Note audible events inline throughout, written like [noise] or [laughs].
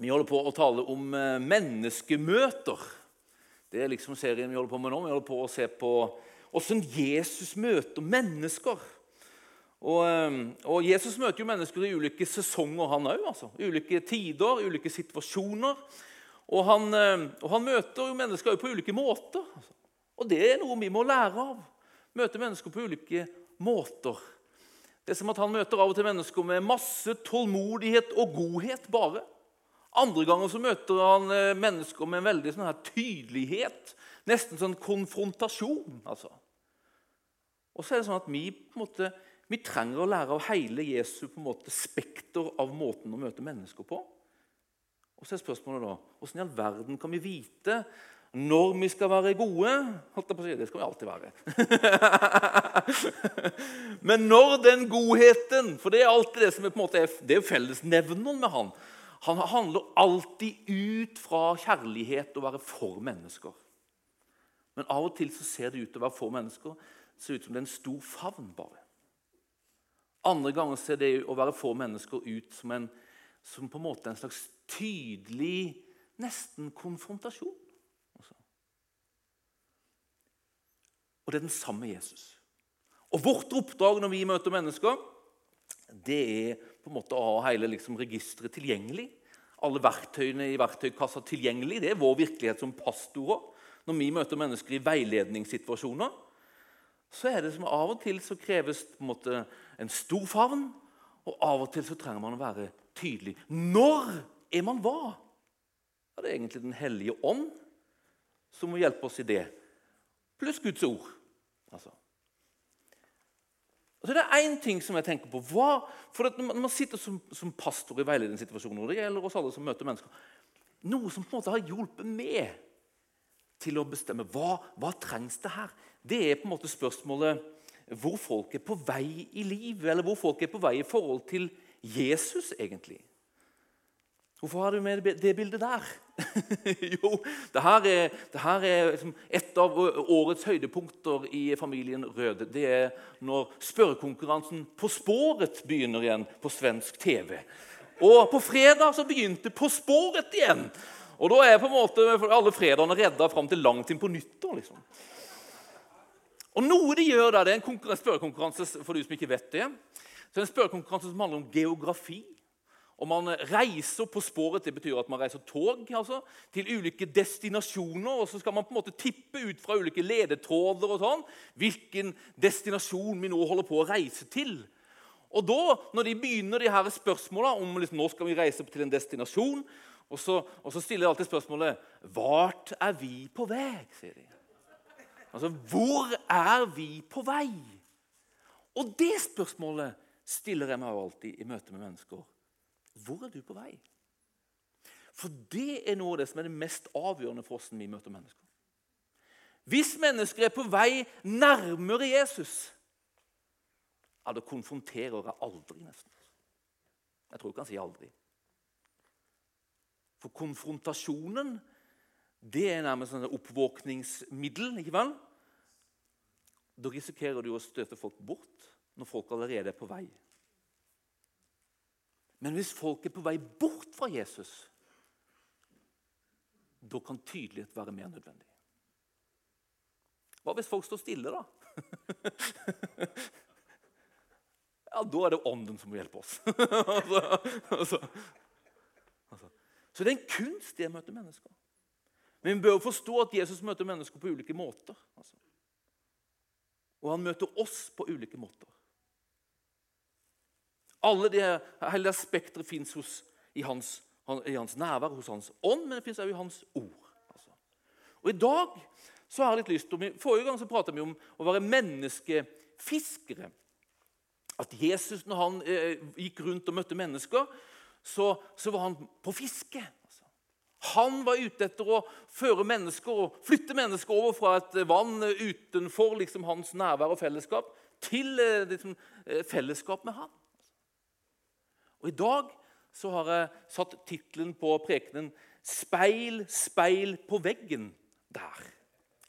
Vi holder på å tale om eh, menneskemøter. Det er liksom serien vi holder på med nå. Vi holder på å se på hvordan Jesus møter mennesker. Og, eh, og, Jesus møter jo mennesker i ulike sesonger, han òg. Altså. Ulike tider, ulike situasjoner. Og han, eh, og han møter jo mennesker på ulike måter. Altså. Og det er noe vi må lære av. Møte mennesker på ulike måter. Det er som at Han møter av og til mennesker med masse tålmodighet og godhet bare. Andre ganger så møter han eh, mennesker med en veldig sånn her tydelighet. Nesten sånn konfrontasjon. altså. Og så er det sånn at vi, måte, vi trenger å lære av hele Jesu på en måte, spekter av måten å møte mennesker på. Og så er spørsmålet da, Hvordan i all verden kan vi vite når vi skal være gode holdt jeg på å si, Det skal vi alltid være. [laughs] Men når den godheten For det er alltid det som er, på en måte, det er fellesnevneren med han. Han handler alltid ut fra kjærlighet og være for mennesker. Men av og til så ser det ut til å være for mennesker. Ser ut som det er en stor favn bare. Andre ganger ser det å være for mennesker ut som en, som på en måte en slags tydelig nesten konfrontasjon. Og det er den samme Jesus. Og Vårt oppdrag når vi møter mennesker, det er på en måte å ha hele liksom, registeret tilgjengelig. Alle verktøyene i verktøykassa tilgjengelig. Det er vår virkelighet som pastorer. Når vi møter mennesker i veiledningssituasjoner, så er det som av og til så kreves på en, måte, en stor favn, og av og til så trenger man å være tydelig. Når er man hva? Ja, det er egentlig Den hellige ånd som må hjelpe oss i det, pluss Guds ord. Altså. Og så er det én ting som jeg tenker på. Hva, for Når man sitter som, som pastor i veiledningssituasjoner, det gjelder oss alle som møter mennesker, noe som på en måte har hjulpet med til å bestemme hva, hva trengs det her, det er på en måte spørsmålet hvor folk er på vei i livet, eller hvor folk er på vei i forhold til Jesus, egentlig. Hvorfor har du med det bildet der? [laughs] jo, det her er, det her er liksom et av årets høydepunkter i familien Røde. Det er når spørrekonkurransen På sporet begynner igjen på svensk TV. Og på fredag så begynte På sporet igjen. Og da er på en måte alle fredagene redda fram til langt inn på nyttår. liksom. Og noe de gjør der, Det er en spørrekonkurranse for du som ikke vet det. Så det er en spørrekonkurranse som handler om geografi. Og man reiser på sporet. Det betyr at man reiser tog altså, til ulike destinasjoner. og Så skal man på en måte tippe ut fra ulike ledetråder og sånn, hvilken destinasjon vi nå holder på å reise til. Og da, når de begynner de her spørsmåla om liksom, nå skal vi reise til en destinasjon, og så, og så stiller de alltid spørsmålet 'Vart er vi på vei?' sier de. Altså, hvor er vi på vei? Og det spørsmålet stiller jeg meg alltid i møte med mennesker. Hvor er du på vei? For det er noe av det som er det mest avgjørende for hvordan vi møter mennesker. Hvis mennesker er på vei nærmere Jesus, ja, da konfronterer jeg aldri, nesten. Jeg tror ikke han sier aldri. For konfrontasjonen det er nærmest et oppvåkningsmiddel. ikke vel? Da risikerer du å støte folk bort når folk allerede er på vei. Men hvis folk er på vei bort fra Jesus, da kan tydelighet være mer nødvendig. Hva hvis folk står stille, da? [laughs] ja, da er det ånden som må hjelpe oss. [laughs] altså, altså, altså. Så det er en kunst det å møte mennesker. Men vi bør forstå at Jesus møter mennesker på ulike måter. Altså. Og han møter oss på ulike måter. Alle de, hele det spekteret fins i, i hans nærvær, hos hans ånd, men det fins også i hans ord. Altså. Og I dag så har jeg litt lyst til, Forrige gang så pratet vi om å være menneskefiskere. At Jesus, når han eh, gikk rundt og møtte mennesker, så, så var han på fiske. Altså. Han var ute etter å føre mennesker og flytte mennesker over fra et vann utenfor liksom, hans nærvær og fellesskap til eh, liksom, eh, fellesskap med han. Og I dag så har jeg satt tittelen på prekenen 'Speil, speil på veggen der'.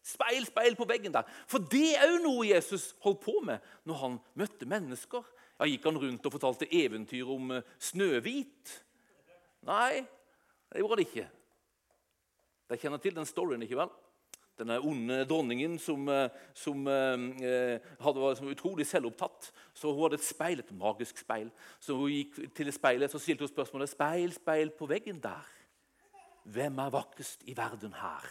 Speil, speil på veggen der. For det er jo noe Jesus holdt på med når han møtte mennesker. Ja, Gikk han rundt og fortalte eventyr om eh, Snøhvit? Nei, Det gjorde han ikke. Dere kjenner til den storyen, ikke vel? Denne onde dronningen som, eh, som eh, hadde, var utrolig selvopptatt. Så Hun hadde et speil, et magisk speil. Så hun gikk til speilet så stilte hun spørsmålet speil, speil på veggen der. Hvem er vakrest i verden her?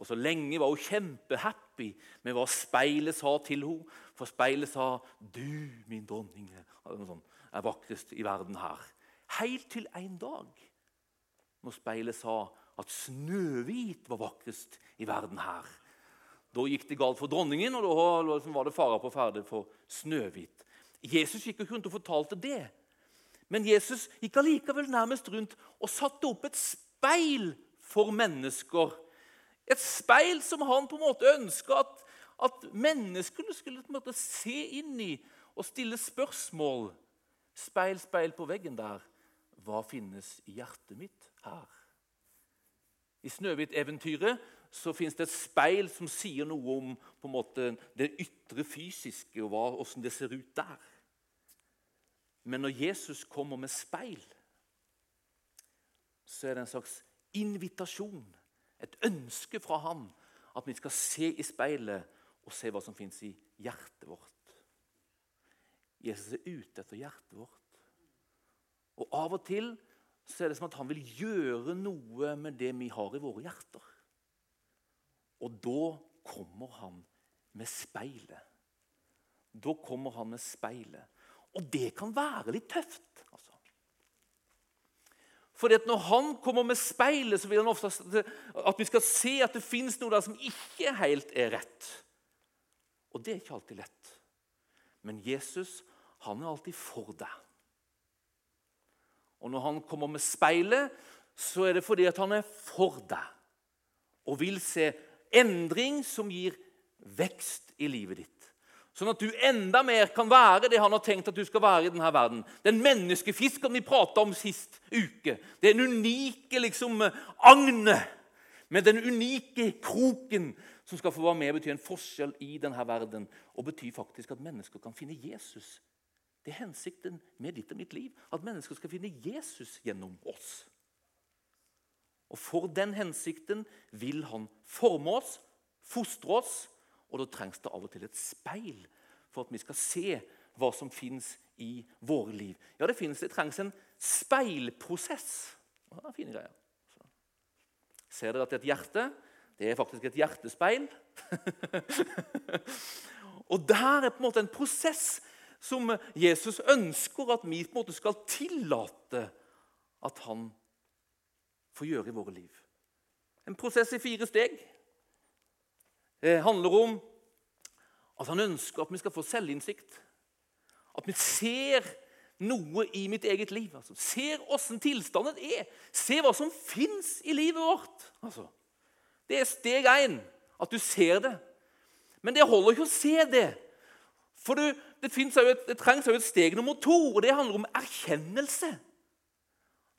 Og Så lenge var hun kjempehappy med hva speilet sa til henne. For speilet sa 'Du, min dronning, er vakrest i verden her'. Helt til en dag når speilet sa at Snøhvit var vakrest i verden her. Da gikk det galt for dronningen, og da var det fara på ferde for Snøhvit. Jesus gikk ikke rundt og fortalte det. Men Jesus gikk allikevel nærmest rundt og satte opp et speil for mennesker. Et speil som han på en måte ønska at, at menneskene skulle på en måte se inn i og stille spørsmål. Speil, speil på veggen der. Hva finnes i hjertet mitt her? I Snøhvit-eventyret så fins det et speil som sier noe om på en måte, det ytre fysiske og åssen det ser ut der. Men når Jesus kommer med speil, så er det en slags invitasjon, et ønske fra ham, at vi skal se i speilet og se hva som fins i hjertet vårt. Jesus er ute etter hjertet vårt. Og av og til så er det som at han vil gjøre noe med det vi har i våre hjerter. Og da kommer han med speilet. Da kommer han med speilet. Og det kan være litt tøft. altså. Fordi at Når han kommer med speilet, så vil han ofte at vi skal se at det fins noe der som ikke helt er rett. Og det er ikke alltid lett. Men Jesus han er alltid for deg. Og når han kommer med speilet, så er det fordi at han er for deg og vil se endring som gir vekst i livet ditt. Sånn at du enda mer kan være det han har tenkt at du skal være i denne verden. Den menneskefiskeren vi prata om sist uke. Det Den unike liksom, agnet med den unike kroken som skal få være med og bety en forskjell i denne verden. Og betyr faktisk at mennesker kan finne Jesus det er hensikten med ditt og mitt liv. At mennesker skal finne Jesus gjennom oss. Og For den hensikten vil han forme oss, fostre oss, og da trengs det av og til et speil for at vi skal se hva som fins i våre liv. Ja, det, finnes, det trengs en speilprosess. Det er fine greier. Så. Ser dere at det er et hjerte? Det er faktisk et hjertespeil. [laughs] og der er på en måte en prosess som Jesus ønsker at vi på en måte skal tillate at han får gjøre i våre liv. En prosess i fire steg. Det handler om at han ønsker at vi skal få selvinnsikt. At vi ser noe i mitt eget liv. Altså, ser åssen tilstanden er. Se hva som fins i livet vårt. Altså, det er steg én. At du ser det. Men det holder ikke å se det. For du, det, et, det trengs jo et steg nummer to, og det handler om erkjennelse.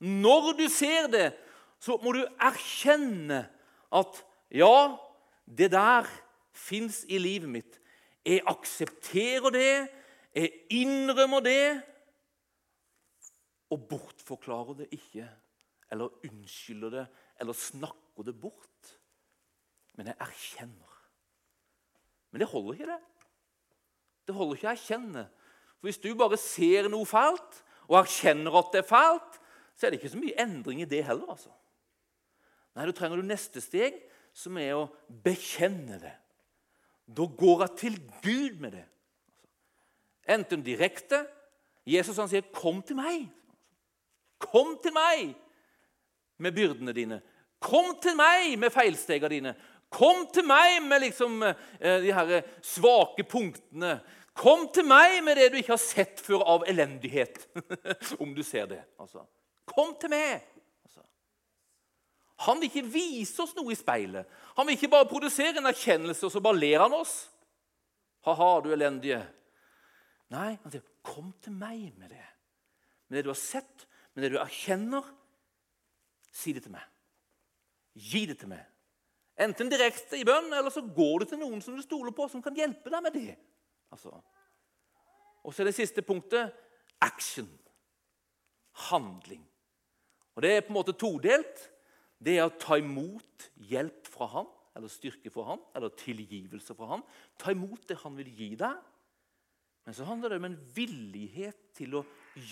Når du ser det, så må du erkjenne at ja, det der fins i livet mitt. Jeg aksepterer det, jeg innrømmer det, og bortforklarer det ikke. Eller unnskylder det, eller snakker det bort. Men jeg erkjenner. Men det holder ikke, det. Det holder ikke å erkjenne. For Hvis du bare ser noe fælt og erkjenner at det er fælt, så er det ikke så mye endring i det heller. altså. Nei, Da trenger du neste steg, som er å bekjenne det. Da går jeg til Gud med det. Enten direkte Jesus han sier, 'Kom til meg'. Kom til meg med byrdene dine. Kom til meg med feilstegene dine. Kom til meg med liksom, eh, de her svake punktene. Kom til meg med det du ikke har sett før av elendighet. [laughs] Om du ser det. Altså. Kom til meg! Altså. Han vil ikke vise oss noe i speilet. Han vil ikke bare produsere en erkjennelse, og så bare ler han oss. Ha-ha, du elendige. Nei, han sier, 'Kom til meg med det.' Med det du har sett, med det du erkjenner. Si det til meg. Gi det til meg. Enten direkte i bønn, eller så går du til noen som du stoler på, som kan hjelpe deg med det. Altså. Og så er det siste punktet action. Handling. Og Det er på en måte todelt. Det er å ta imot hjelp fra han, eller styrke fra han, eller tilgivelse fra han. Ta imot det han vil gi deg. Men så handler det om en villighet til å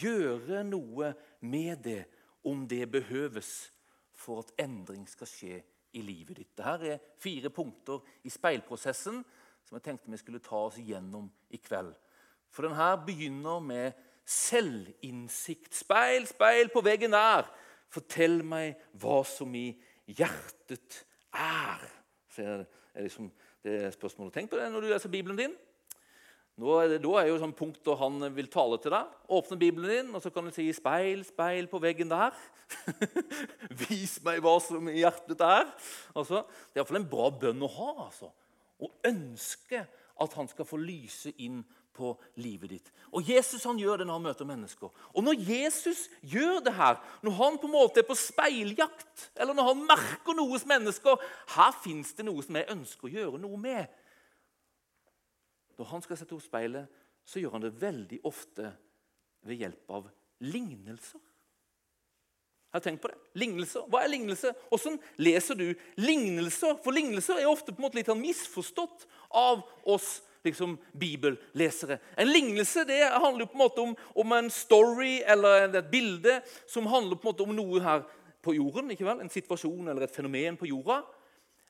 gjøre noe med det om det behøves for at endring skal skje i livet ditt. Dette er fire punkter i speilprosessen som jeg tenkte vi skulle ta oss gjennom i kveld. For denne begynner med selvinnsikt. Speil, speil på veggen der. Fortell meg hva som i hjertet er. Så er det, liksom, det er spørsmålet. Tenk på det når du leser Bibelen din. Nå er det, da er jo sånn punkt da han vil tale til deg. Åpne Bibelen din, og så kan du si 'speil, speil på veggen der'. [laughs] Vis meg hva som i hjertet er. Altså, det er iallfall en bra bønn å ha. altså. Å ønske at han skal få lyse inn på livet ditt. Og Jesus han gjør det når han møter mennesker. Og når Jesus gjør det her, når han på en måte er på speiljakt, eller når han merker noe hos mennesker Her fins det noe som jeg ønsker å gjøre noe med. Når han skal sette opp speilet, så gjør han det veldig ofte ved hjelp av lignelser. Har tenkt på det? Lignelser. Hva er lignelse? Hvordan leser du lignelser? For lignelser er ofte på en måte litt misforstått av oss liksom, bibellesere. En lignelse det handler på en måte om, om, en story eller et bilde som handler på en måte om noe her på jorden. ikke vel? En situasjon eller et fenomen på jorda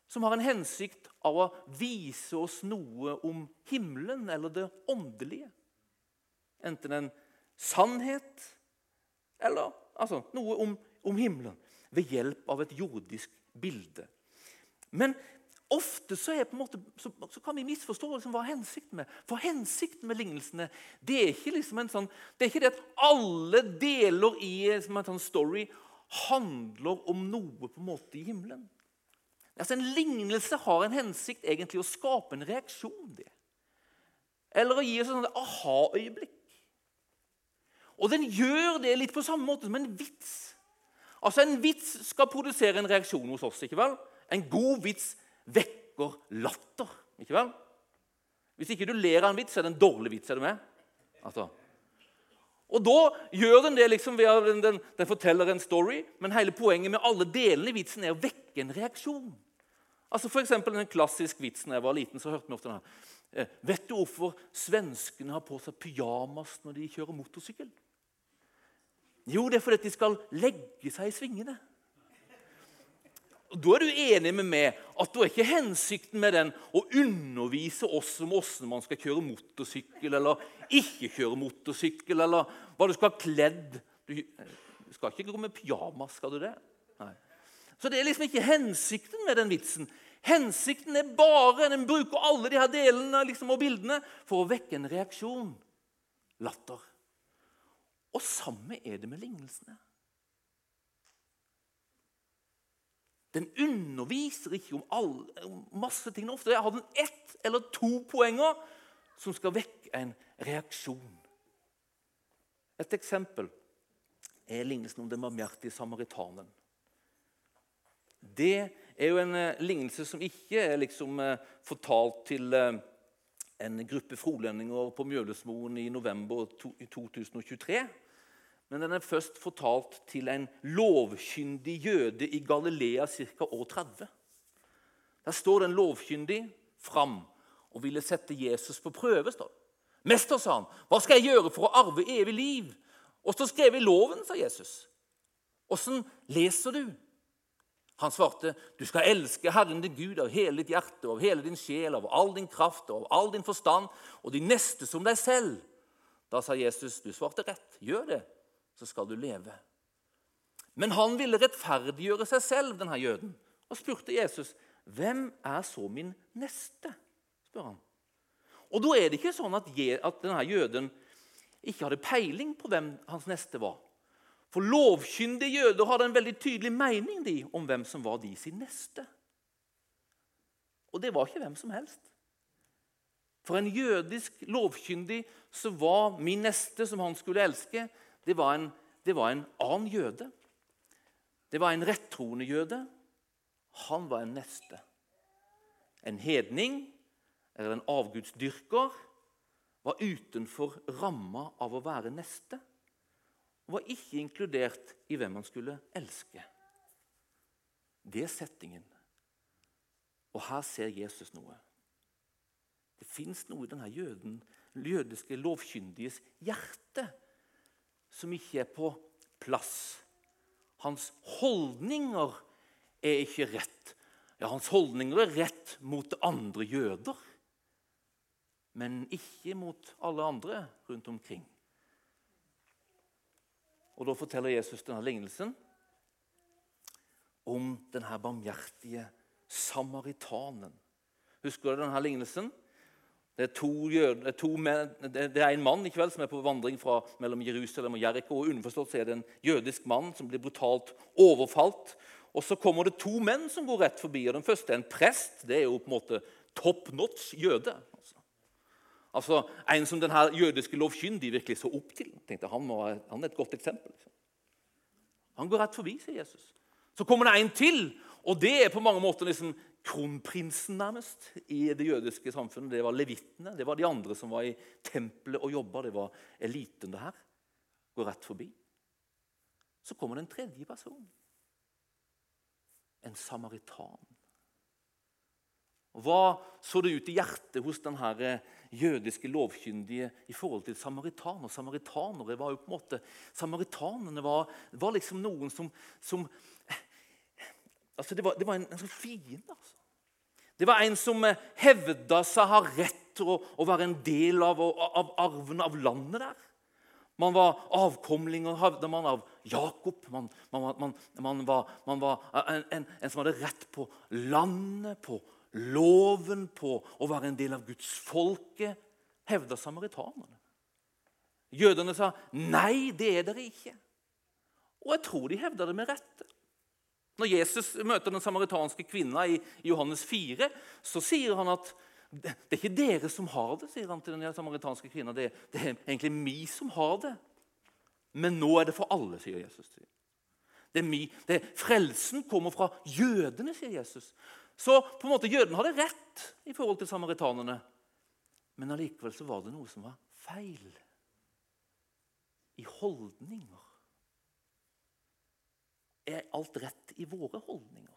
som har en hensikt av å vise oss noe om himmelen eller det åndelige. Enten en sannhet eller altså, noe om, om himmelen ved hjelp av et jordisk bilde. Men Ofte så, måte, så, så, kan vi misforstå liksom hva hensikten med For hensikten med lignelsene det er ikke liksom en sånn, det er ikke det at alle deler i en sånn story handler om noe på en måte i himmelen. Altså En lignelse har en hensikt egentlig å skape en reaksjon. det. Eller å gi oss et aha-øyeblikk. Og den gjør det litt på samme måte som en vits. Altså En vits skal produsere en reaksjon hos oss. ikke vel? En god vits vekker latter. Ikke vel? Hvis ikke du ler av en vits, er det en dårlig vits. er du med? Altså. Og da gjør den det liksom ved at den, den, den, forteller en story, men hele poenget med alle delene i vitsen er å vekke en reaksjon. Altså for eksempel, den klassiske vitsen da jeg var liten, så hørte vi ofte denne. Eh, vet du hvorfor svenskene har på seg pyjamas når de kjører motorsykkel? Jo, det er fordi de skal legge seg i svingene. Da er du enig med meg at da er ikke hensikten med den å undervise oss om hvordan man skal kjøre motorsykkel eller ikke kjøre motorsykkel, eller hva du skal ha kledd. Du skal ikke gå med pyjamas, skal du det? Nei. Så det er liksom ikke hensikten med den vitsen. Hensikten er bare Den bruker alle de her delene liksom, og bildene for å vekke en reaksjon. Latter. Og samme er det med lignelsene. Den underviser ikke om, alle, om masse ting. Ofte har den ett eller to poenger som skal vekke en reaksjon. Et eksempel er lignelsen om den barmhjertige samaritaneren. Det er jo en uh, lignelse som ikke er liksom, uh, fortalt til uh, en gruppe frolendinger på Mjølesmoen i november 2023 men den er først fortalt til en lovkyndig jøde i Galilea ca. år 30. Der står den lovkyndig fram og ville sette Jesus på prøve. står Mester, sa han, hva skal jeg gjøre for å arve evig liv? Og så skrev i loven, sa Jesus. Åssen leser du? Han svarte, du skal elske Herren din Gud av hele ditt hjerte, av hele din sjel, av all din kraft og av all din forstand, og de neste som deg selv. Da sa Jesus, du svarte rett. Gjør det, så skal du leve. Men han ville rettferdiggjøre seg selv, denne jøden, og spurte Jesus, 'Hvem er så min neste?' spør han. Og Da er det ikke sånn at, denne jøden ikke hadde peiling på hvem hans neste var. For lovkyndige jøder hadde en veldig tydelig mening de, om hvem som var de sin neste. Og det var ikke hvem som helst. For en jødisk lovkyndig så var min neste, som han skulle elske, det var en, det var en annen jøde. Det var en rettroende jøde. Han var en neste. En hedning eller en avgudsdyrker var utenfor ramma av å være neste. Og var ikke inkludert i hvem han skulle elske. Det er settingen. Og her ser Jesus noe. Det fins noe i denne jøden, jødiske lovkyndiges hjerte som ikke er på plass. Hans holdninger er ikke rett. Ja, Hans holdninger er rett mot andre jøder, men ikke mot alle andre rundt omkring. Og Da forteller Jesus denne lignelsen om denne barmhjertige samaritanen. Husker du denne lignelsen? Det er, to, det, er to det er en mann vel, som er på vandring fra, mellom Jerusalem og Jeriko. og Underforstått er det en jødisk mann som blir brutalt overfalt. Og Så kommer det to menn som går rett forbi. og Den første er en prest. Det er jo på en måte top notch jøde. Altså, En som denne jødiske lovkyndige virkelig så opp til. tenkte Han, må, han er et godt eksempel. Liksom. Han går rett forbi, sier Jesus. Så kommer det en til, og det er på mange måter liksom kronprinsen nærmest i det jødiske samfunnet. Det var levittene, det var de andre som var i tempelet og jobba. Det var eliten det her. Går rett forbi. Så kommer det en tredje person. En samaritan. Hva så det ut i hjertet hos denne jødiske lovkyndige i forhold til samaritaner? Samaritanere var jo på en måte, Samaritanene var, var liksom noen som, som altså det, var, det var en, en sånn fiende. altså. Det var en som eh, hevda seg ha rett til å, å, være en del av, av, arven av landet der. Man var avkomlinger hevda man av Jakob. Man, man, man, man var, var en, en, en, som hadde rett på landet, på loven, på å være en del av Guds folke, hevda samaritanerne. Jødene sa nei, det er dere ikke. Og jeg tror de hevda det med rette. Når Jesus møter den samaritanske kvinna i Johannes 4, så sier han at det er ikke dere som har det, sier han til den samaritanske kvinna. Det, det, er egentlig vi som har det. Men nå er det for alle, sier Jesus. Det er mi, det, frelsen kommer fra jødene, sier Jesus. Så på en måte jødene hadde rett i forhold til samaritanene. Men allikevel så var det noe som var feil. I holdninger er alt rett i våre holdninger?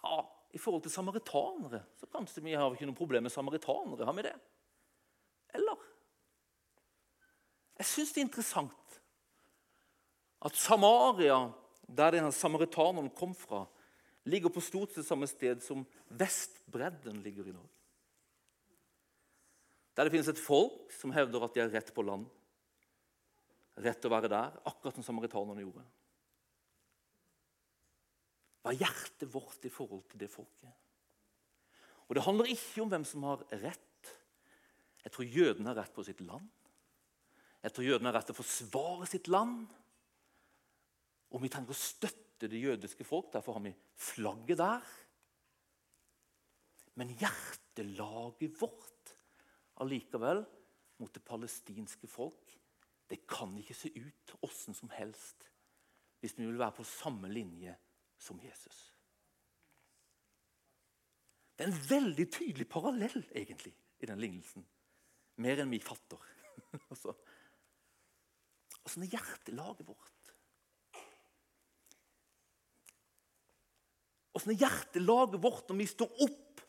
Ja, I forhold til samaritanere så kanskje vi har ikke noe problem med samaritanere. Har vi det? Eller? Jeg syns det er interessant at Samaria, der denne samaritaneren kom fra, ligger på stort sett samme sted som Vestbredden ligger i Norge. Der det finnes et folk som hevder at de har rett på land rett til å være der, akkurat som samaritanerne gjorde. Hva er hjertet vårt i forhold til det folket? Og Det handler ikke om hvem som har rett. Jeg tror jødene har rett på sitt land. Jeg tror jødene har rett til å forsvare sitt land. Og vi trenger å støtte det jødiske folk. Derfor har vi flagget der. Men hjertelaget vårt allikevel mot det palestinske folk det kan ikke se ut åssen som helst hvis vi vil være på samme linje som Jesus. Det er en veldig tydelig parallell egentlig, i den lignelsen. Mer enn vi fatter. [laughs] altså, Åssen er hjertelaget vårt? Åssen er hjertelaget vårt når vi står opp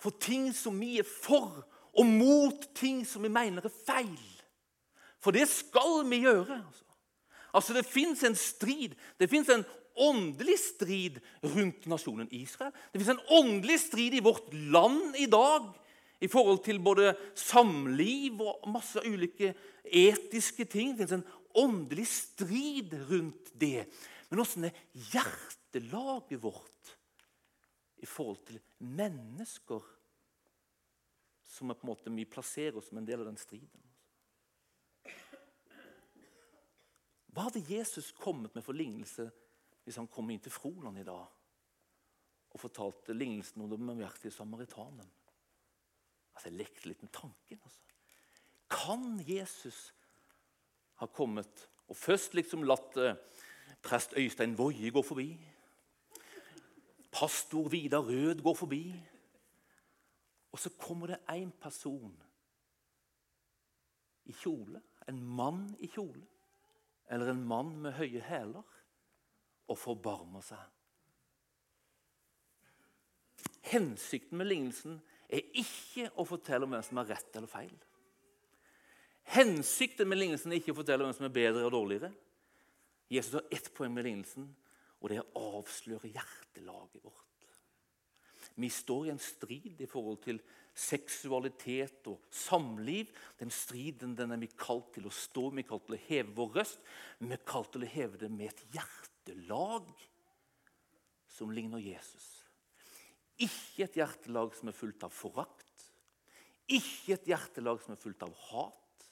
for ting som vi er for, og mot ting som vi mener er feil? For det skal vi gjøre. Altså, altså Det fins en strid. Det fins en åndelig strid rundt nasjonen Israel. Det fins en åndelig strid i vårt land i dag i forhold til både samliv og masse ulike etiske ting. Det fins en åndelig strid rundt det. Men åssen er hjertelaget vårt i forhold til mennesker som på en måte vi plasserer oss som en del av den striden? Hva hadde Jesus kommet med for lignelse hvis han kom inn til Froland i dag og fortalte lignelsen om den barmhjertige samaritanen? Altså, jeg lekte litt med tanken. Altså. Kan Jesus ha kommet og først liksom latt eh, prest Øystein Woie gå forbi? Pastor Vidar Rød går forbi? Og så kommer det én person i kjole, en mann i kjole, eller en mann med høye hæler, og forbarmer seg. Hensikten med lignelsen er ikke å fortelle om hvem som har rett eller feil. Hensikten med lignelsen er ikke å fortelle hvem som er bedre og dårligere. Jesus har ett poeng med lignelsen, og det er å avsløre hjertelaget vårt. Vi står i en strid i forhold til seksualitet og samliv. Den striden den er vi kalt til å stå vi er kalt til å heve vår røst. Vi er kalt til å heve det med et hjertelag som ligner Jesus. Ikke et hjertelag som er fullt av forakt. Ikke et hjertelag som er fullt av hat.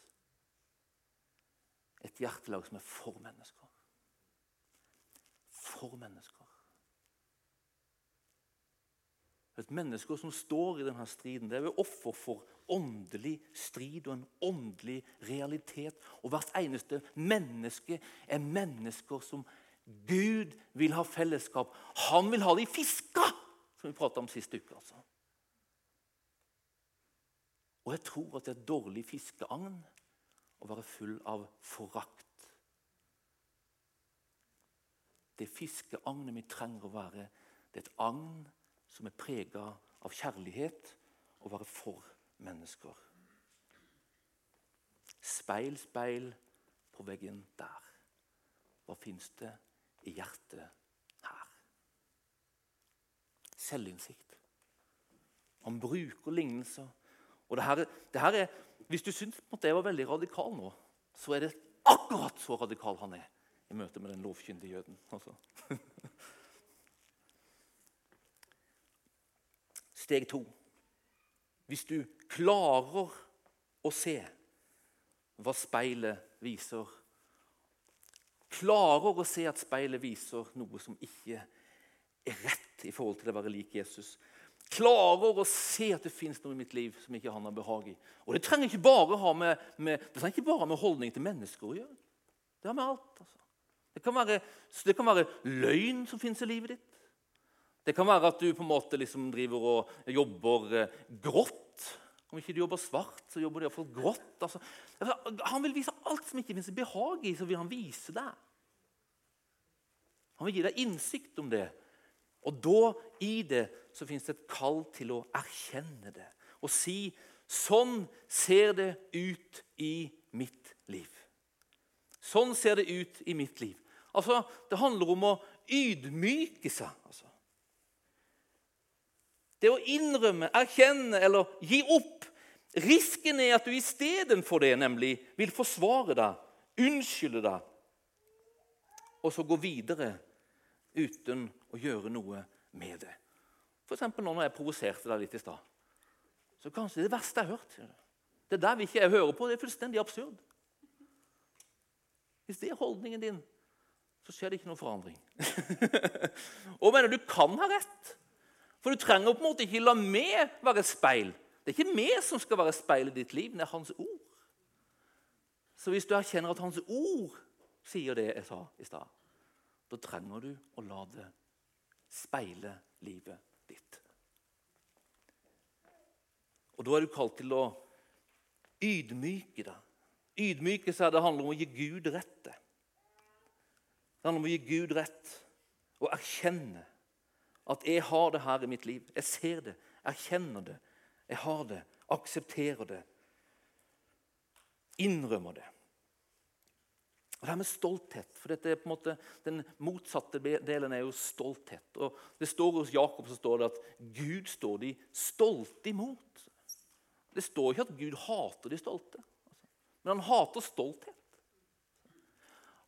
Et hjertelag som er for mennesker. For mennesker. Et menneske som står i denne striden, det er offer for åndelig strid og en åndelig realitet. Og hvert eneste menneske er mennesker som Gud vil ha fellesskap. Han vil ha de fiska, som vi prata om sist uke. altså. Og jeg tror at det er et dårlig fiskeagn å være full av forakt. Det fiskeagnet vi trenger å være, det er et agn som er prega av kjærlighet og være for mennesker. Speil, speil på veggen der. Hva fins det i hjertet her? Selvinnsikt. Han bruker lignelser. Og det her, det her er, Hvis du syns jeg var veldig radikal nå, så er det akkurat så radikal han er i møte med den lovkyndige jøden. Altså. [laughs] Steg to. Hvis du klarer å se hva speilet viser Klarer å se at speilet viser noe som ikke er rett i forhold til å være lik Jesus. Klarer å se at det fins noe i mitt liv som ikke han har behag i. Og Det trenger ikke bare ha med, med, trenger ikke bare med holdning til mennesker å gjøre. Det har med alt. Altså. Det, kan være, det kan være løgn som fins i livet ditt. Det kan være at du på en måte liksom driver og jobber eh, grått. Om ikke du jobber svart, så jobber du iallfall grått. Altså, han vil vise alt som ikke finnes behag i, så vil han vise deg. Han vil gi deg innsikt om det. Og da, i det, så fins det et kall til å erkjenne det. Og si sånn ser det ut i mitt liv. Sånn ser det ut i mitt liv. Altså, Det handler om å ydmyke seg. Altså. Det å innrømme, erkjenne eller gi opp. Risken er at du istedenfor det nemlig vil forsvare deg, unnskylde deg, og så gå videre uten å gjøre noe med det. F.eks. nå når jeg provoserte deg litt i stad. Så kanskje det verste jeg har hørt. Det der vil ikke jeg høre på. Det er fullstendig absurd. Hvis det er holdningen din, så skjer det ikke noen forandring. [laughs] og mener du kan ha rett. For du trenger på en måte ikke la meg være speil. Det er ikke vi som skal være speil i ditt liv, det er Hans ord. Så hvis du erkjenner at Hans ord sier det jeg sa i stad, da trenger du å la det speile livet ditt. Og Da er du kalt til å ydmyke deg. Ydmyke seg det handler om å gi Gud rett. Det handler om å gi Gud rett og erkjenne at jeg har det her i mitt liv. Jeg ser det, erkjenner det, jeg har det, aksepterer det. Innrømmer det. Og Det her med stolthet, for dette er på en måte Den motsatte delen er jo stolthet. Og det står Hos Jakob så står det at Gud står de stolte imot. Det står ikke at Gud hater de stolte, men han hater stolthet.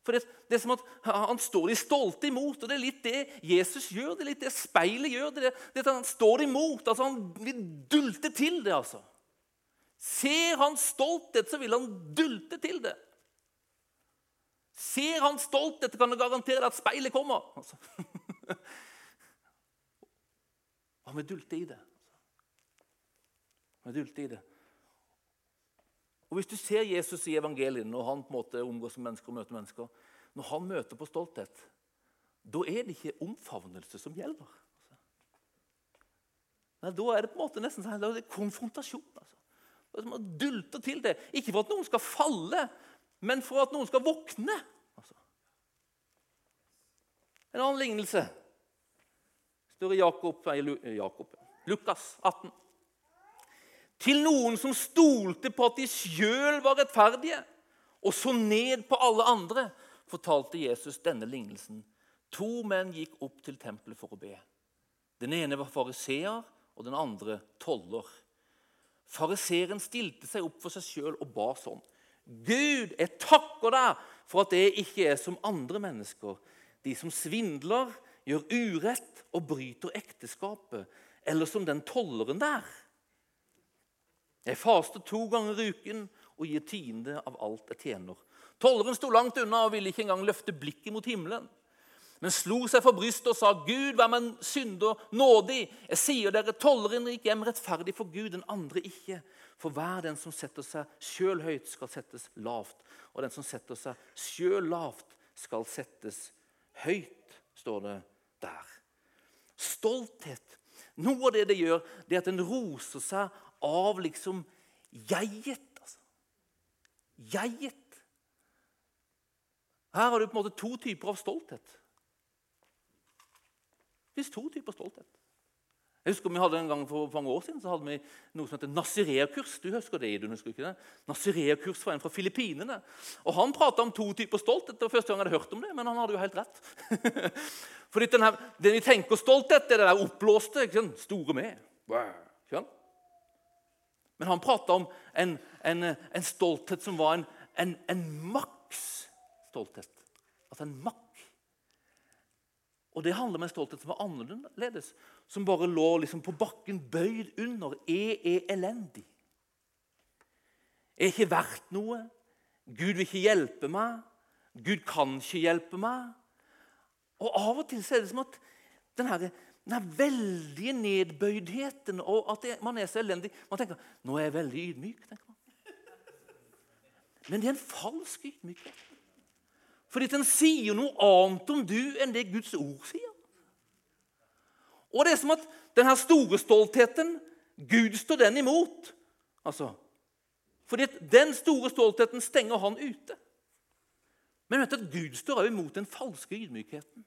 For det, det, er som at Han står de stolte imot, og det er litt det Jesus gjør. Det er litt det speilet gjør. det, det at Han står imot. altså Han vil dulte til det. altså. Ser han stolthet, så vil han dulte til det. Ser han stolthet, kan du garantere at speilet kommer. Altså. [laughs] Han vil dulte i det. Han vil dulte i det. Og Hvis du ser Jesus i evangeliet når han på en måte omgås med mennesker og møter mennesker, når han møter på stolthet, da er det ikke omfavnelse som gjelder. Nei, Da er det på en måte nesten sånn, det er konfrontasjon. Altså. Som å dulte til det. Ikke for at noen skal falle, men for at noen skal våkne. Altså. En annen lignelse står i Jakob, Jakob, Lukas 18. Til noen som stolte på at de sjøl var rettferdige, og så ned på alle andre, fortalte Jesus denne lignelsen. To menn gikk opp til tempelet for å be. Den ene var fariseer, og den andre toller. Fariseeren stilte seg opp for seg sjøl og ba sånn. Gud, jeg takker deg for at jeg ikke er som andre mennesker, de som svindler, gjør urett og bryter ekteskapet, eller som den tolleren der. Jeg faster to ganger i uken og gir tiende av alt jeg tjener. Tolleren sto langt unna og ville ikke engang løfte blikket mot himmelen men slo seg for brystet og sa, 'Gud, vær meg synder nådig.' 'Jeg sier dere, tolleren gikk hjem rettferdig for Gud, den andre ikke.' 'For hver den som setter seg sjøl høyt, skal settes lavt.' 'Og den som setter seg sjøl lavt, skal settes høyt', står det der. Stolthet. Noe av det det gjør, det er at en roser seg av liksom jeget. Altså. Jeget. Her har du på en måte to typer av stolthet. Det fins to typer stolthet. Jeg husker vi hadde En gang for mange år siden så hadde vi noe som heter Nazirea-kurs. Du husker det, du husker ikke det? Nazirea-kurs fra en fra Filippinene. Og Han prata om to typer stolthet. Det var første gang jeg hadde hørt om det, men han hadde jo helt rett. [laughs] Fordi denne, Det vi tenker stolthet, det er det der oppblåste. Store med. Wow. Men han prata om en, en, en, stolthet som var en, en, en maks stolthet. Altså en makk. og Det handler om en stolthet som var annerledes, som bare lå liksom på bakken, bøyd under. Jeg er elendig. Jeg er ikke verdt noe. Gud vil ikke hjelpe meg. Gud kan ikke hjelpe meg. Og Av og til så er det som at denne, denne veldige nedbøydheten og at man er så elendig Man tenker nå er jeg veldig ydmyk. tenker man. Men det er en falsk ydmykhet. Fordi den sier noe annet om du enn det Guds ord sier. Og det er som at denne store stoltheten Gud står den imot. Altså, fordi den store stoltheten stenger han ute. Men vet du at Gud står også imot den falske ydmykheten.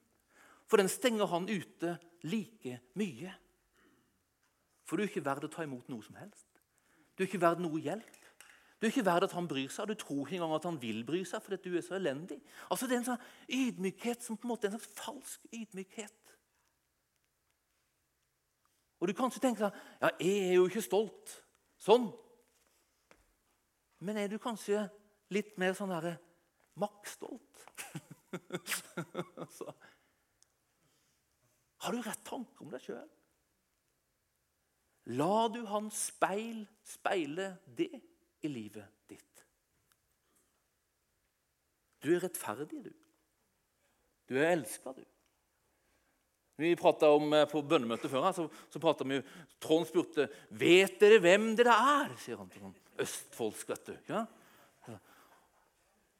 For den stenger han ute like mye. For du er ikke verdt å ta imot noe som helst. Du er ikke verdt noe hjelp. Du er ikke verdt at han bryr seg, og du tror ikke engang at han vil bry seg fordi du er så elendig. Altså Det er en sånn ydmykhet som på en måte er en slags falsk ydmykhet. Og du kan ikke tenke deg ja, jeg er jo ikke stolt. Sånn. Men er du kanskje litt mer sånn derre maktstolt? altså, [laughs] har du rett tanke om deg sjøl? La du hans speil speile det? i livet ditt. Du er rettferdig, du. Du er elska, du. Vi om, eh, På bønnemøtet før så, så vi, Trond spurte vet dere hvem dere er. sier han til noen østfoldsk. vet du. Ja?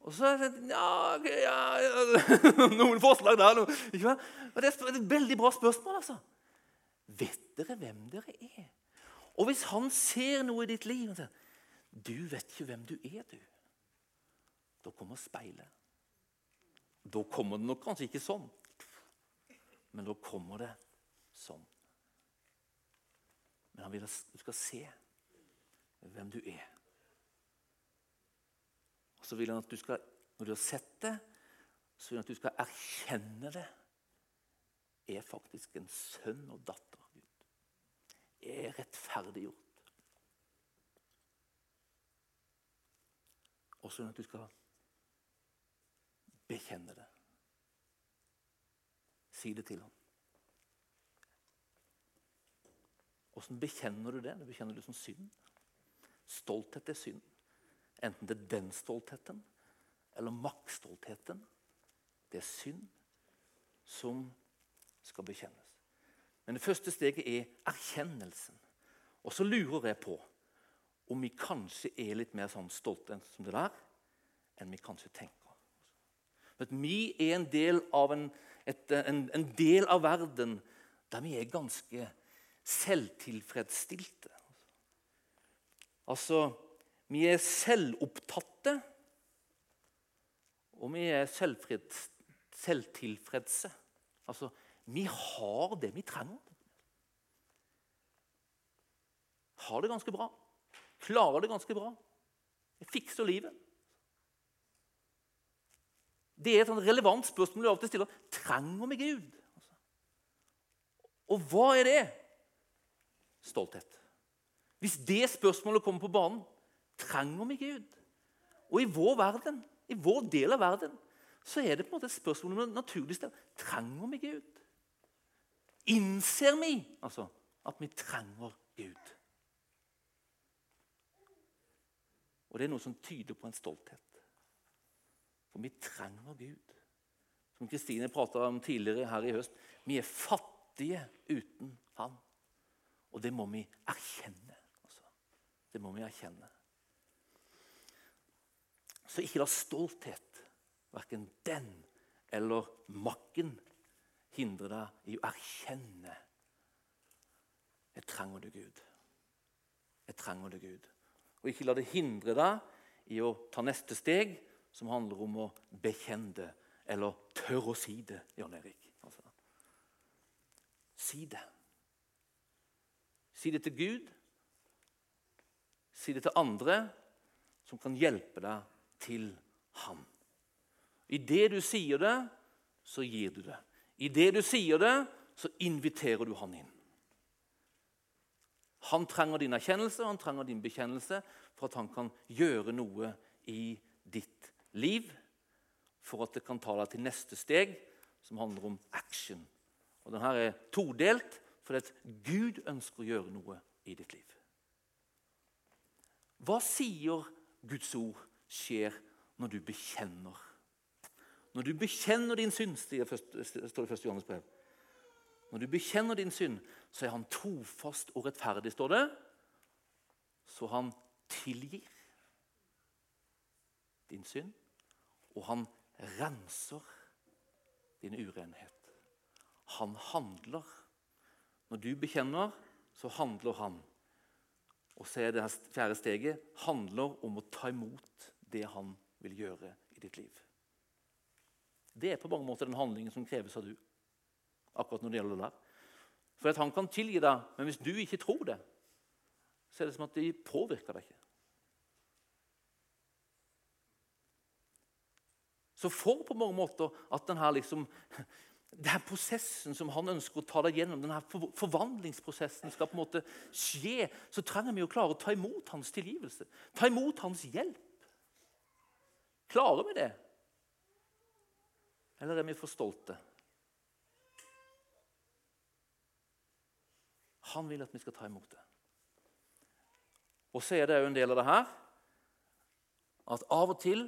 Og så ja, ja, ja, [laughs] Noen forslag der. Noe, ikke Det er et veldig bra spørsmål. altså. Vet dere hvem dere er? Og hvis han ser noe i ditt liv og sier, du vet ikke hvem du er, du. Da kommer speilet. Da kommer det nok kanskje ikke sånn, men da kommer det sånn. Men han vil at du skal se hvem du er. Og så vil han at du skal, når du har sett det, så vil han at du skal erkjenne det. Jeg er faktisk en sønn og datter av Gud. Jeg er rettferdiggjort. Og sånn at du skal bekjenne det. Si det til ham. Åssen bekjenner du det? Du bekjenner det som synd. Stolthet er synd. Enten det er den stoltheten eller maktstoltheten. Det er synd som skal bekjennes. Men det første steget er erkjennelsen. Og så lurer jeg på om vi kanskje er litt mer sånn stolte som det der, enn vi kanskje tenker. men vi er en del av en, et, en, en del av verden der vi er ganske selvtilfredsstilte. Altså, vi er selvopptatte, og vi er selvtilfredse. Altså, vi har det vi trenger. Har det ganske bra. Klarer det ganske bra. Jeg fikser livet. Det er et sånn relevant spørsmål du alltid stiller. Trenger vi Gud? Og hva er det? Stolthet. Hvis det spørsmålet kommer på banen, trenger vi Gud? Og i vår verden, i vår del av verden, så er det på en måte et spørsmål om det naturligste. Trenger vi Gud? Innser vi altså, at vi trenger Gud? Og det er noe som tyder på en stolthet. For vi trenger Gud. Som Kristine prata om tidligere her i høst. Vi er fattige uten Han. Og det må vi erkjenne. Altså. Det må vi erkjenne. Så ikke la stolthet, verken den eller makken, hindre deg i å erkjenne Jeg trenger du, Gud. Jeg trenger du, Gud. Og ikke la det hindre deg i å ta neste steg, som handler om å bekjenne det, eller tørre å si det. Jan Erik. Altså. Si det. Si det til Gud. Si det til andre som kan hjelpe deg til Han. I det du sier det, så gir du det. I det du sier det, så inviterer du Han inn. Han trenger din erkjennelse han trenger din bekjennelse for at han kan gjøre noe i ditt liv. For at det kan ta deg til neste steg, som handler om action. Og Denne er todelt fordi at Gud ønsker å gjøre noe i ditt liv. Hva sier Guds ord skjer når du bekjenner? Når du bekjenner din synd, står det i 1. Johannes brev. Når du bekjenner din synd, så er han trofast og rettferdig, står det. Så han tilgir din synd, og han renser din urenhet. Han handler. Når du bekjenner, så handler han. Og så er det fjerde steget handler om å ta imot det han vil gjøre i ditt liv. Det er på mange måter den handlingen som kreves av du akkurat når det gjelder det der. For at han kan tilgi deg, men hvis du ikke tror det, så er det som at de påvirker deg ikke. Så for på mange måter at denne, liksom, denne prosessen som han ønsker å ta deg gjennom, denne forvandlingsprosessen skal på en måte skje, så trenger vi å klare å ta imot hans tilgivelse. Ta imot hans hjelp. Klarer vi det? Eller er vi for stolte? Han vil at vi skal ta imot det. Og så er det jo en del av det her at av og til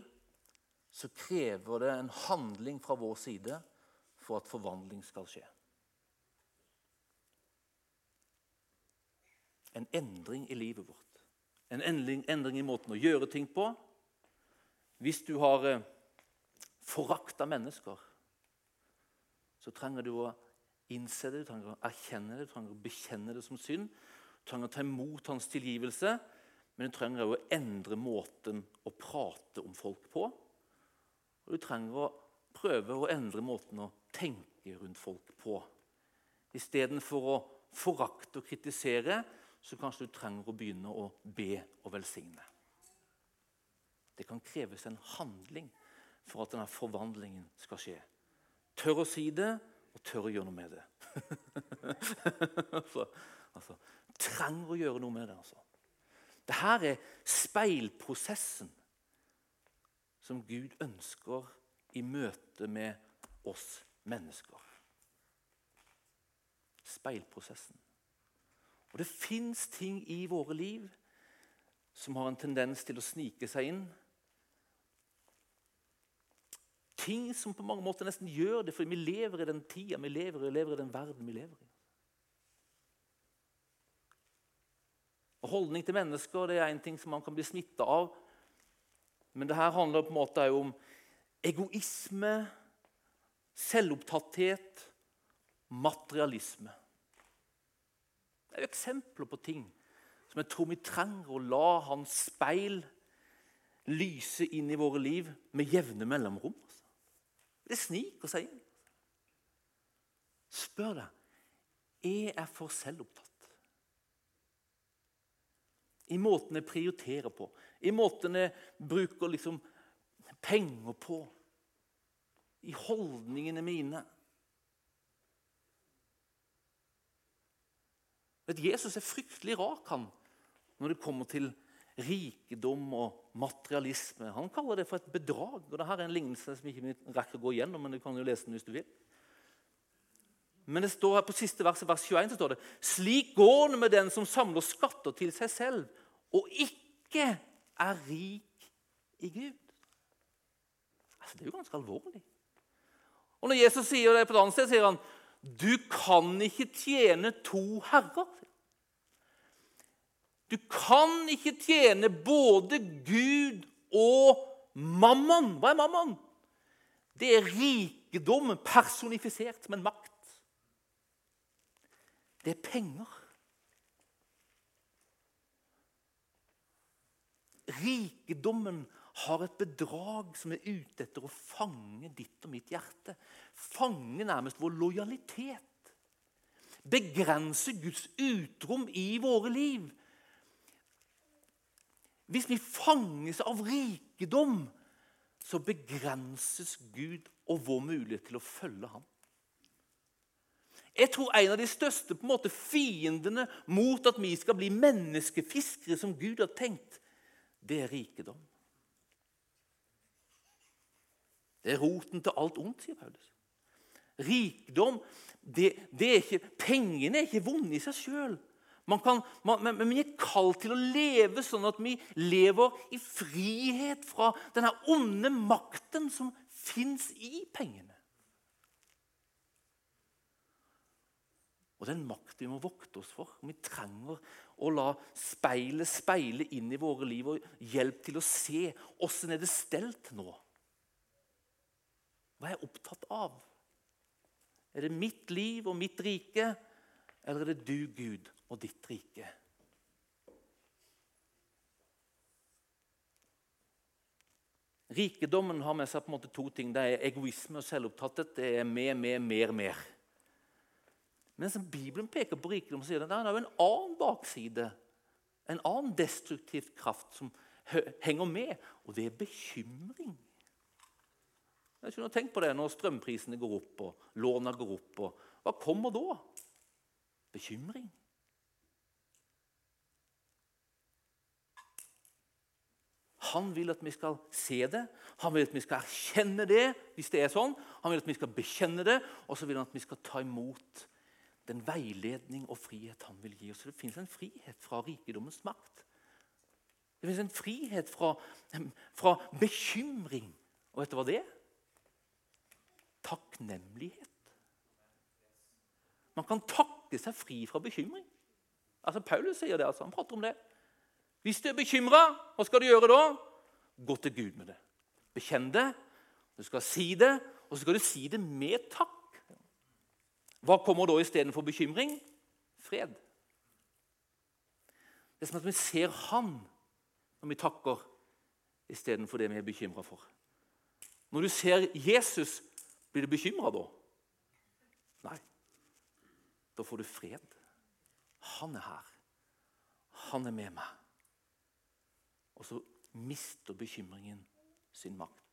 så krever det en handling fra vår side for at forvandling skal skje. En endring i livet vårt. En endring, endring i måten å gjøre ting på. Hvis du har eh, forakta mennesker, så trenger du å innse det, du trenger å erkjenne det, du trenger å bekjenne det som synd. Du trenger å ta imot hans tilgivelse, men du trenger også å endre måten å prate om folk på. Og du trenger å prøve å endre måten å tenke rundt folk på. Istedenfor å forakte og kritisere, så kanskje du trenger å begynne å be og velsigne. Det kan kreves en handling for at denne forvandlingen skal skje. Tør å si det, og tør å gjøre noe med det. [laughs] altså, altså, trenger å gjøre noe med det. altså. Dette er speilprosessen som Gud ønsker i møte med oss mennesker. Speilprosessen. Og Det fins ting i våre liv som har en tendens til å snike seg inn ting som på mange måter nesten gjør det, fordi vi lever i den tida vi lever i, og lever i den verden vi lever i. Og Holdning til mennesker det er en ting som man kan bli smitta av. Men det her handler på en måte om egoisme, selvopptatthet, materialisme. Det er jo eksempler på ting som jeg tror vi trenger å la hans speil lyse inn i våre liv med jevne mellomrom. Det sniker seg inn. Spør deg jeg er for selvopptatt. I måten jeg prioriterer på, i måten jeg bruker liksom penger på, i holdningene mine. Vet, Jesus er fryktelig rak han, når det kommer til rikdom og materialisme. Han kaller det for et bedrag. og Dette er en lignelse som ikke rekker å gå igjennom, men du kan jo lese den hvis du vil. Men det står her på siste vers, vers 21 så står det Slik går det med den som samler skatter til seg selv, og ikke er rik i Gud. Altså, Det er jo ganske alvorlig. Og Når Jesus sier det på et annet sted, sier han du kan ikke tjene to herrer. Du kan ikke tjene både Gud og mammon. Hva er mammon? Det er rikdom personifisert som en makt. Det er penger. Rikdommen har et bedrag som er ute etter å fange ditt og mitt hjerte. Fange nærmest vår lojalitet. Begrense Guds utrom i våre liv. Hvis vi fanges av rikdom, så begrenses Gud og vår mulighet til å følge ham. Jeg tror en av de største på en måte, fiendene mot at vi skal bli menneskefiskere som Gud har tenkt, det er rikdom. Det er roten til alt ondt, sier Paulus. Rikdom det, det er ikke, Pengene er ikke vonde i seg sjøl. Men, vi er kalt til å leve sånn at vi lever i frihet fra denne onde makten som fins i pengene. Og det er en makt vi må vokte oss for. Vi trenger å la speilet speile inn i våre liv og hjelpe til å se åssen er stelt nå. Hva er jeg opptatt av? Er det mitt liv og mitt rike, eller er det du, Gud, og ditt rike? Rikedommen har med seg på en måte to ting. Det er egoisme og selvopptatthet. Det er mer, mer, mer, mer. Men som Bibelen peker på rikdom, sier det, det er en annen bakside. En annen destruktiv kraft som henger med, og det er bekymring. Jeg har tenkt på det Når strømprisene går opp og låna går opp, og hva kommer da? Bekymring. Han vil at vi skal se det, han vil at vi skal erkjenne det hvis det er sånn. Han vil at vi skal bekjenne det, og så vil han at vi skal ta imot den veiledning og frihet han vil gi oss. Det fins en frihet fra rikdommens makt. Det fins en frihet fra, fra, bekymring. Og vet du hva det er? Takknemlighet. Man kan takke seg fri fra bekymring. Altså, Paulus sier det. altså, Han prater om det. Hvis du er bekymra, hva skal du gjøre da? Gå til Gud med det. Bekjenn det. Du skal si det, og så skal du si det med takk. Hva kommer da istedenfor bekymring? Fred. Det er som at vi ser Han når vi takker, istedenfor det vi er bekymra for. Når du ser Jesus, blir du bekymra da? Nei. Da får du fred. Han er her. Han er med meg. Og så mister bekymringen sin makt.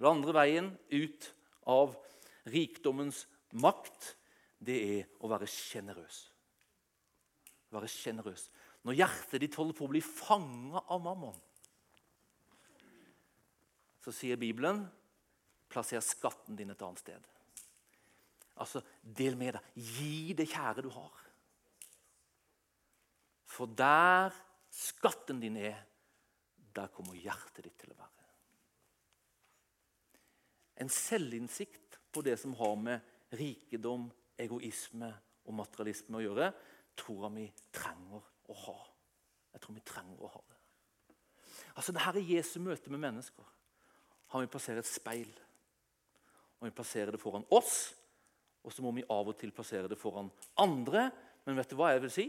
Den andre veien ut av Rikdommens makt, det er å være sjenerøs. Være sjenerøs. Når hjertet ditt holder på å bli fanga av mammon, så sier Bibelen plasser skatten din et annet sted. Altså, del med deg. Gi det kjære du har. For der skatten din er, der kommer hjertet ditt til å være. En selvinnsikt på det som har med rikedom, egoisme og materialisme å gjøre, tror jeg vi trenger å ha. Jeg tror vi trenger å ha det. Altså, Det her er Jesu møte med mennesker. Han vil plassere et speil. Og vi plasserer det foran oss, og så må vi av og til plassere det foran andre Men vet du hva jeg vil si?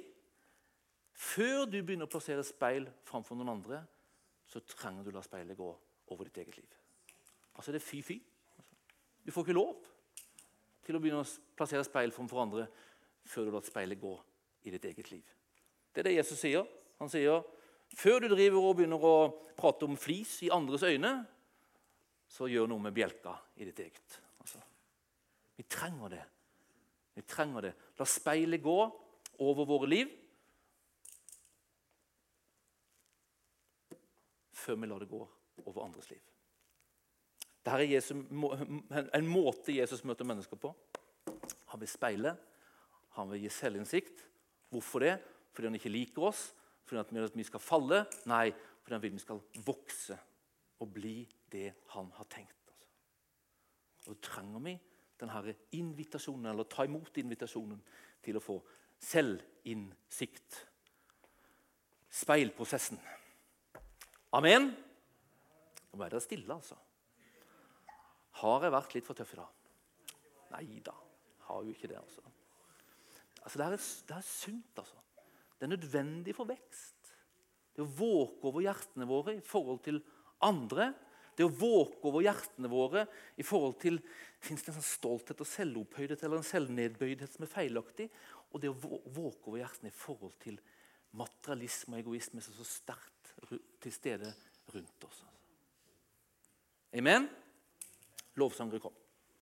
Før du begynner å plassere speil framfor noen andre, så trenger du å la speilet gå over ditt eget liv. Altså, det er fy-fy. Du får ikke lov til å begynne å plassere speil framfor andre før du lar speilet gå i ditt eget liv. Det er det Jesus sier. Han sier før du driver og begynner å prate om flis i andres øyne, så gjør noe med bjelka i ditt eget. Altså, vi trenger det. Vi trenger det. La speilet gå over våre liv før vi lar det gå over andres liv. Dette er Jesus, en måte Jesus møter mennesker på. Han vil speile, han vil gi selvinnsikt. Hvorfor det? Fordi han ikke liker oss, fordi vi skal falle? Nei, fordi han vil vi skal vokse og bli det han har tenkt. Altså. Og Da trenger vi denne invitasjonen, eller ta imot invitasjonen til å få selvinnsikt. Speilprosessen. Amen? Nå ble dere stille, altså. Har jeg vært litt for tøff i dag? Nei da, har jo ikke det. altså. Altså, det, er, det er sunt, altså. Det er nødvendig for vekst. Det å våke over hjertene våre i forhold til andre. Det å våke over hjertene våre i forhold til Fins det en sånn stolthet og selvopphøydhet eller en selvnedbøydhet som er feilaktig? Og det å våke over hjertene i forhold til materialisme og egoisme som er så sterkt til stede rundt oss. Altså. Amen? Lovsangere kom.